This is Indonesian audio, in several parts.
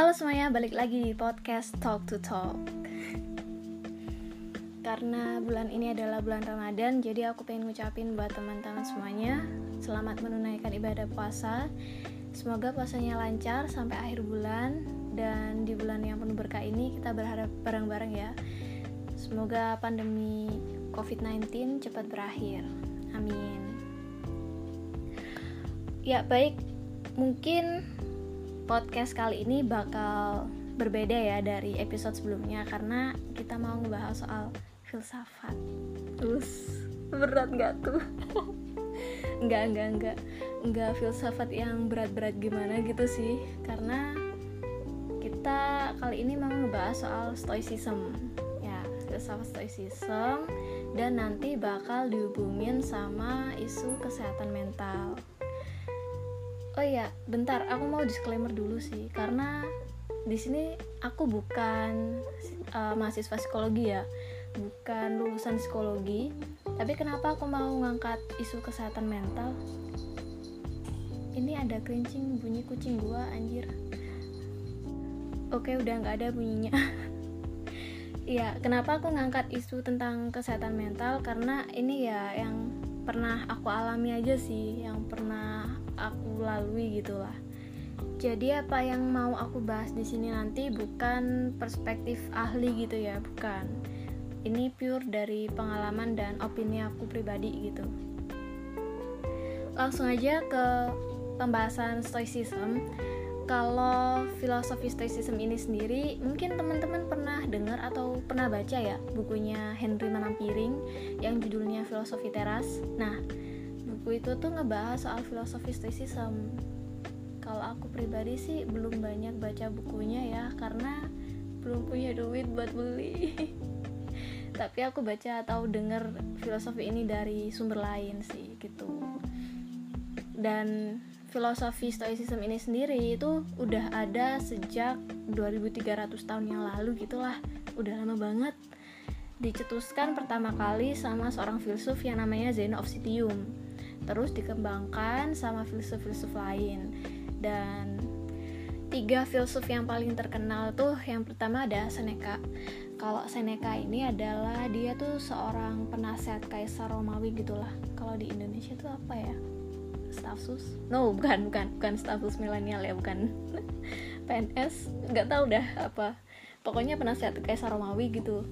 Halo semuanya, balik lagi di podcast Talk to Talk. Karena bulan ini adalah bulan Ramadan, jadi aku pengen ngucapin buat teman-teman semuanya selamat menunaikan ibadah puasa. Semoga puasanya lancar sampai akhir bulan dan di bulan yang penuh berkah ini kita berharap bareng-bareng ya. Semoga pandemi COVID-19 cepat berakhir. Amin. Ya, baik. Mungkin podcast kali ini bakal berbeda ya dari episode sebelumnya karena kita mau ngebahas soal filsafat. Terus berat nggak tuh? enggak, enggak, enggak. Enggak filsafat yang berat-berat gimana gitu sih. Karena kita kali ini mau ngebahas soal stoicism. Ya, filsafat stoicism dan nanti bakal dihubungin sama isu kesehatan mental oh iya bentar aku mau disclaimer dulu sih. Karena di sini aku bukan uh, mahasiswa psikologi ya. Bukan lulusan psikologi. Tapi kenapa aku mau ngangkat isu kesehatan mental? Ini ada kerincing bunyi kucing gua anjir. Oke udah nggak ada bunyinya. Iya, kenapa aku ngangkat isu tentang kesehatan mental? Karena ini ya yang pernah aku alami aja sih, yang pernah aku lalui gitulah. Jadi apa yang mau aku bahas di sini nanti bukan perspektif ahli gitu ya, bukan. Ini pure dari pengalaman dan opini aku pribadi gitu. Langsung aja ke pembahasan stoicism. Kalau filosofi stoicism ini sendiri, mungkin teman-teman pernah dengar atau pernah baca ya bukunya Henry Manampiring yang judulnya Filosofi Teras. Nah, buku itu tuh ngebahas soal filosofi stoicism. Kalau aku pribadi sih belum banyak baca bukunya ya karena belum punya duit buat beli. Tapi aku baca atau denger filosofi ini dari sumber lain sih gitu. Dan filosofi stoicism ini sendiri itu udah ada sejak 2300 tahun yang lalu gitulah. Udah lama banget. Dicetuskan pertama kali sama seorang filsuf yang namanya Zeno of Citium terus dikembangkan sama filsuf-filsuf lain. Dan tiga filsuf yang paling terkenal tuh yang pertama ada Seneca. Kalau Seneca ini adalah dia tuh seorang penasehat kaisar Romawi gitulah. Kalau di Indonesia tuh apa ya? Stafsus no bukan bukan bukan stafsus milenial ya bukan. PNS nggak tahu dah apa. Pokoknya penasehat kaisar Romawi gitu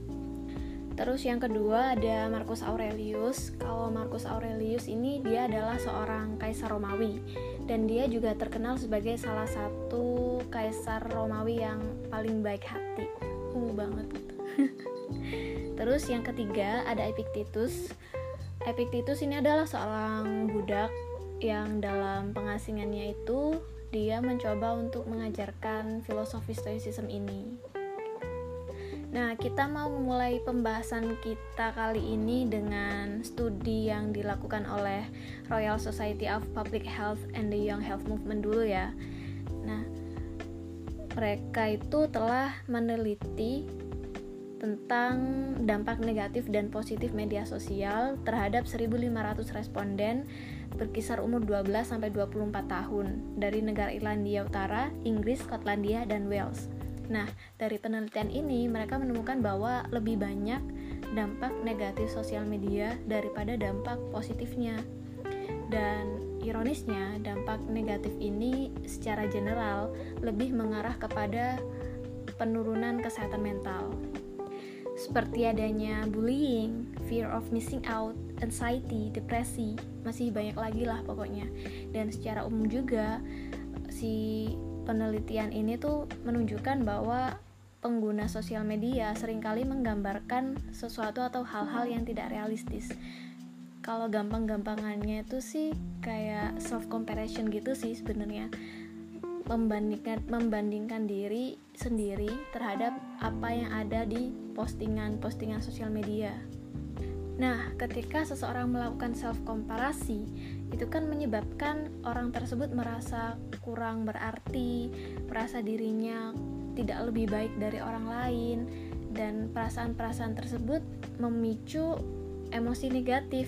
Terus yang kedua ada Marcus Aurelius. Kalau Marcus Aurelius ini dia adalah seorang kaisar Romawi dan dia juga terkenal sebagai salah satu kaisar Romawi yang paling baik hati. Uh banget. Terus yang ketiga ada Epictetus. Epictetus ini adalah seorang budak yang dalam pengasingannya itu dia mencoba untuk mengajarkan filosofi stoicism ini. Nah, kita mau memulai pembahasan kita kali ini dengan studi yang dilakukan oleh Royal Society of Public Health and the Young Health Movement dulu ya. Nah, mereka itu telah meneliti tentang dampak negatif dan positif media sosial terhadap 1500 responden berkisar umur 12 sampai 24 tahun dari negara Irlandia Utara, Inggris, Skotlandia, dan Wales. Nah, dari penelitian ini mereka menemukan bahwa lebih banyak dampak negatif sosial media daripada dampak positifnya. Dan ironisnya, dampak negatif ini secara general lebih mengarah kepada penurunan kesehatan mental. Seperti adanya bullying, fear of missing out, anxiety, depresi, masih banyak lagi lah pokoknya. Dan secara umum juga si penelitian ini tuh menunjukkan bahwa pengguna sosial media sering kali menggambarkan sesuatu atau hal-hal yang tidak realistis. Kalau gampang-gampangannya itu sih kayak self comparison gitu sih sebenarnya. Membandingkan membandingkan diri sendiri terhadap apa yang ada di postingan-postingan sosial media. Nah, ketika seseorang melakukan self komparasi, itu kan menyebabkan orang tersebut merasa kurang berarti, merasa dirinya tidak lebih baik dari orang lain, dan perasaan-perasaan tersebut memicu emosi negatif,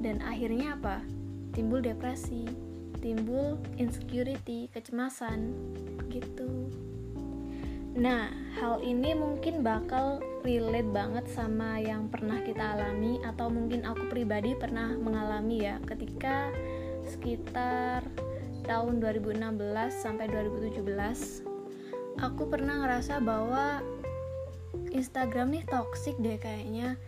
dan akhirnya apa? Timbul depresi, timbul insecurity, kecemasan, gitu. Nah, hal ini mungkin bakal relate banget sama yang pernah kita alami atau mungkin aku pribadi pernah mengalami ya ketika sekitar tahun 2016 sampai 2017 aku pernah ngerasa bahwa Instagram nih toxic deh kayaknya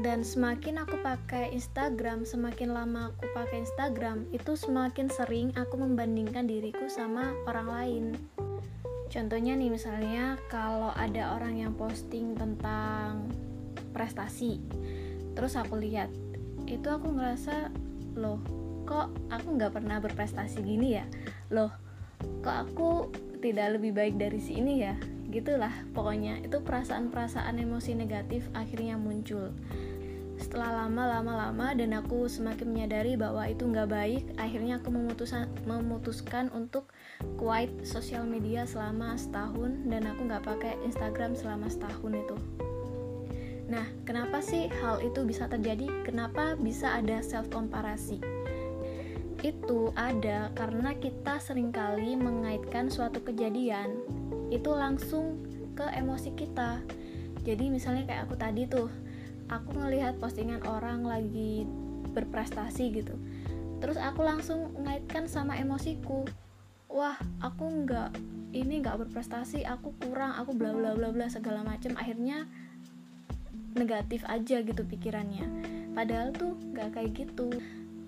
dan semakin aku pakai Instagram, semakin lama aku pakai Instagram, itu semakin sering aku membandingkan diriku sama orang lain. Contohnya nih misalnya kalau ada orang yang posting tentang prestasi, terus aku lihat, itu aku ngerasa loh kok aku nggak pernah berprestasi gini ya, loh kok aku tidak lebih baik dari si ini ya, gitulah pokoknya itu perasaan-perasaan emosi negatif akhirnya muncul setelah lama lama lama dan aku semakin menyadari bahwa itu nggak baik akhirnya aku memutuskan memutuskan untuk quiet sosial media selama setahun dan aku nggak pakai Instagram selama setahun itu. Nah kenapa sih hal itu bisa terjadi? Kenapa bisa ada self komparasi itu ada karena kita sering kali mengaitkan suatu kejadian itu langsung ke emosi kita. Jadi misalnya kayak aku tadi tuh aku ngelihat postingan orang lagi berprestasi gitu. Terus aku langsung ngaitkan sama emosiku. Wah aku nggak ini nggak berprestasi aku kurang aku bla bla bla bla segala macam akhirnya negatif aja gitu pikirannya. Padahal tuh nggak kayak gitu.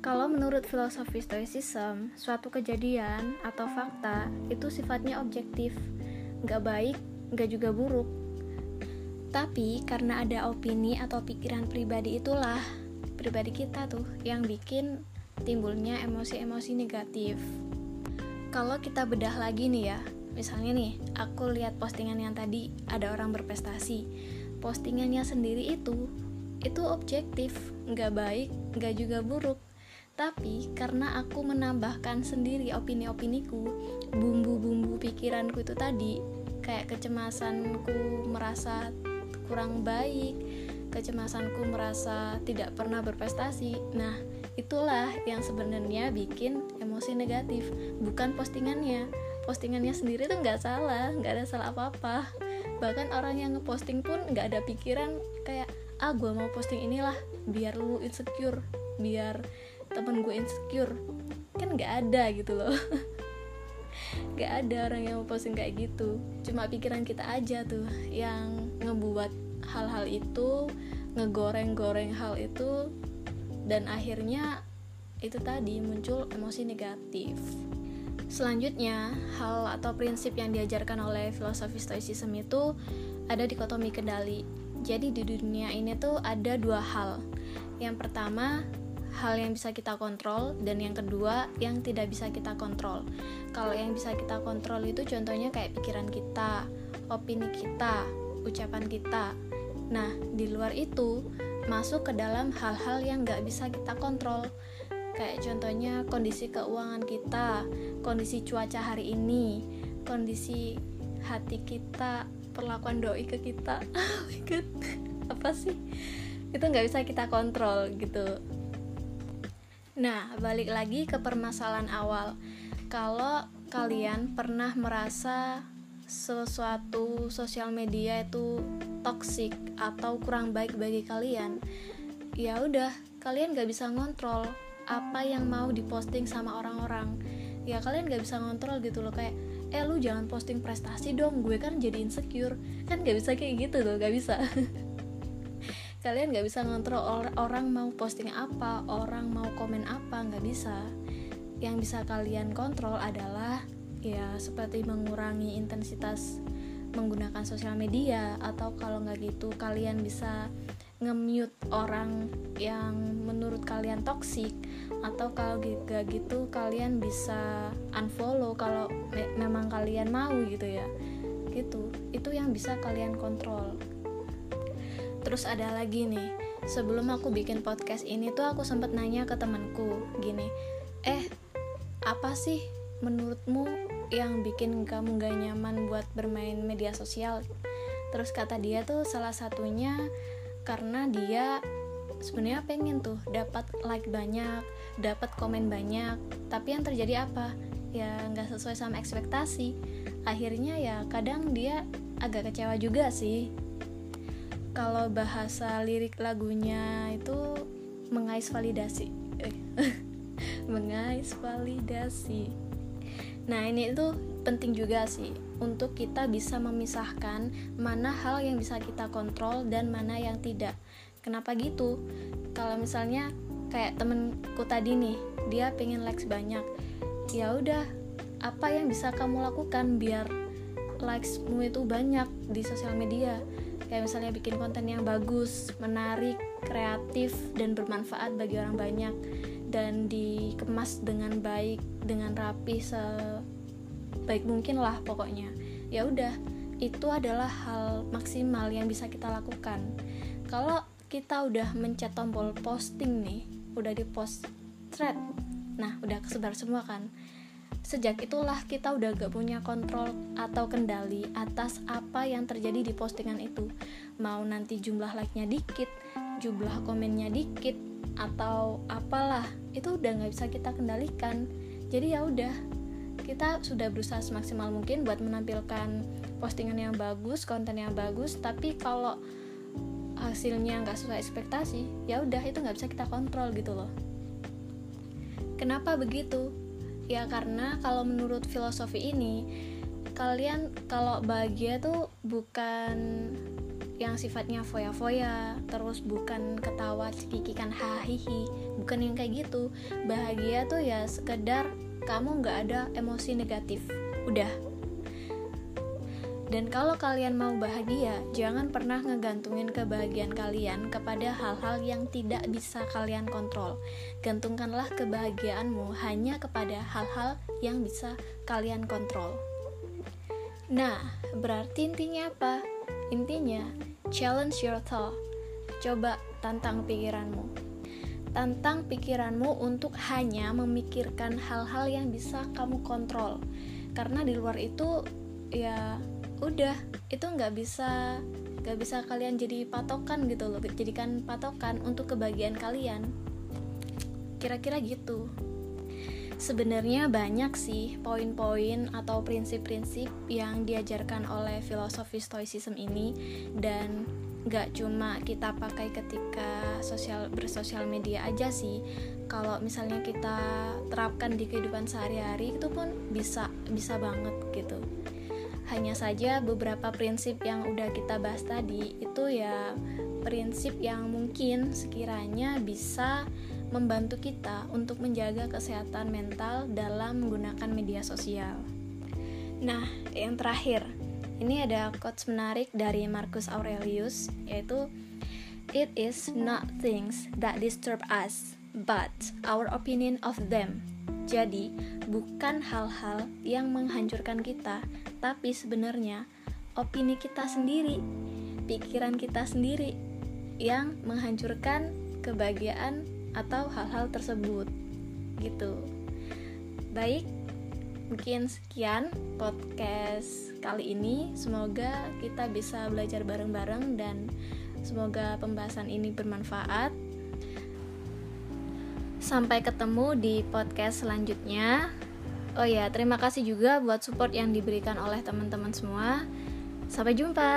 Kalau menurut filosofi stoicism suatu kejadian atau fakta itu sifatnya objektif. Nggak baik nggak juga buruk tapi karena ada opini atau pikiran pribadi itulah pribadi kita tuh yang bikin timbulnya emosi-emosi negatif. Kalau kita bedah lagi nih ya, misalnya nih, aku lihat postingan yang tadi ada orang berprestasi. Postingannya sendiri itu itu objektif, nggak baik, nggak juga buruk. Tapi karena aku menambahkan sendiri opini-opiniku, bumbu-bumbu pikiranku itu tadi, kayak kecemasanku merasa kurang baik, kecemasanku merasa tidak pernah berprestasi. Nah, itulah yang sebenarnya bikin emosi negatif, bukan postingannya. Postingannya sendiri tuh nggak salah, nggak ada salah apa-apa. Bahkan orang yang ngeposting pun nggak ada pikiran kayak ah gue mau posting inilah biar lu insecure, biar temen gue insecure, kan nggak ada gitu loh. gak ada orang yang mau posting kayak gitu. Cuma pikiran kita aja tuh yang ngebuat hal-hal itu ngegoreng-goreng hal itu dan akhirnya itu tadi muncul emosi negatif. Selanjutnya hal atau prinsip yang diajarkan oleh filosofi stoicism itu ada dikotomi kendali. Jadi di dunia ini tuh ada dua hal. Yang pertama hal yang bisa kita kontrol dan yang kedua yang tidak bisa kita kontrol. Kalau yang bisa kita kontrol itu contohnya kayak pikiran kita opini kita ucapan kita. Nah di luar itu masuk ke dalam hal-hal yang nggak bisa kita kontrol. Kayak contohnya kondisi keuangan kita kondisi cuaca hari ini kondisi hati kita perlakuan doi ke kita. Oh my god apa sih? Itu nggak bisa kita kontrol gitu Nah, balik lagi ke permasalahan awal. Kalau kalian pernah merasa sesuatu sosial media itu toxic atau kurang baik bagi kalian, ya udah, kalian gak bisa ngontrol apa yang mau diposting sama orang-orang. Ya kalian gak bisa ngontrol gitu loh kayak eh lu jangan posting prestasi dong gue kan jadi insecure kan gak bisa kayak gitu loh gak bisa kalian nggak bisa ngontrol or orang mau posting apa orang mau komen apa nggak bisa. Yang bisa kalian kontrol adalah ya seperti mengurangi intensitas menggunakan sosial media atau kalau nggak gitu kalian bisa nge-mute orang yang menurut kalian toksik atau kalau gak gitu kalian bisa unfollow kalau me memang kalian mau gitu ya. Gitu. Itu yang bisa kalian kontrol Terus ada lagi nih, sebelum aku bikin podcast ini tuh aku sempat nanya ke temanku gini, eh apa sih menurutmu yang bikin kamu gak nyaman buat bermain media sosial? Terus kata dia tuh salah satunya karena dia sebenarnya pengen tuh dapat like banyak, dapat komen banyak, tapi yang terjadi apa? ya nggak sesuai sama ekspektasi akhirnya ya kadang dia agak kecewa juga sih kalau bahasa lirik lagunya itu mengais validasi. Eh, mengais validasi. Nah ini itu penting juga sih untuk kita bisa memisahkan mana hal yang bisa kita kontrol dan mana yang tidak. Kenapa gitu? Kalau misalnya kayak temenku tadi nih dia pengen likes banyak. Ya udah apa yang bisa kamu lakukan biar likesmu itu banyak di sosial media kayak misalnya bikin konten yang bagus menarik kreatif dan bermanfaat bagi orang banyak. Dan dikemas dengan baik dengan rapi sebaik mungkin lah pokoknya. Ya udah itu adalah hal maksimal yang bisa kita lakukan. Kalau kita udah mencet tombol posting nih udah di post thread nah udah kesebar semua kan sejak itulah kita udah gak punya kontrol atau kendali atas apa yang terjadi di postingan itu. Mau nanti jumlah like-nya dikit jumlah komennya dikit atau apalah itu udah nggak bisa kita kendalikan. Jadi ya udah kita sudah berusaha semaksimal mungkin buat menampilkan postingan yang bagus konten yang bagus tapi kalau hasilnya nggak sesuai ekspektasi ya udah itu nggak bisa kita kontrol gitu loh. Kenapa begitu ya karena kalau menurut filosofi ini kalian kalau bahagia tuh bukan yang sifatnya foya-foya terus bukan ketawa cekikikan hahihi bukan yang kayak gitu. Bahagia tuh ya sekedar kamu nggak ada emosi negatif. Udah dan kalau kalian mau bahagia, jangan pernah ngegantungin kebahagiaan kalian kepada hal-hal yang tidak bisa kalian kontrol. Gantungkanlah kebahagiaanmu hanya kepada hal-hal yang bisa kalian kontrol. Nah, berarti intinya apa? Intinya, challenge your thought. Coba tantang pikiranmu. Tantang pikiranmu untuk hanya memikirkan hal-hal yang bisa kamu kontrol. Karena di luar itu ya udah itu nggak bisa nggak bisa kalian jadi patokan gitu loh jadikan patokan untuk kebahagiaan kalian. Kira-kira gitu. Sebenarnya banyak sih poin-poin atau prinsip-prinsip yang diajarkan oleh filosofi stoicism ini dan gak cuma kita pakai ketika sosial bersosial media aja sih. Kalau misalnya kita terapkan di kehidupan sehari-hari itu pun bisa bisa banget gitu hanya saja beberapa prinsip yang udah kita bahas tadi itu ya prinsip yang mungkin sekiranya bisa membantu kita untuk menjaga kesehatan mental dalam menggunakan media sosial. Nah, yang terakhir, ini ada quotes menarik dari Marcus Aurelius, yaitu It is not things that disturb us, but our opinion of them. Jadi, bukan hal-hal yang menghancurkan kita, tapi sebenarnya opini kita sendiri, pikiran kita sendiri yang menghancurkan kebahagiaan atau hal-hal tersebut gitu. Baik mungkin sekian podcast kali ini. Semoga kita bisa belajar bareng-bareng dan semoga pembahasan ini bermanfaat. Sampai ketemu di podcast selanjutnya oh ya terima kasih juga buat support yang diberikan oleh teman-teman semua. Sampai jumpa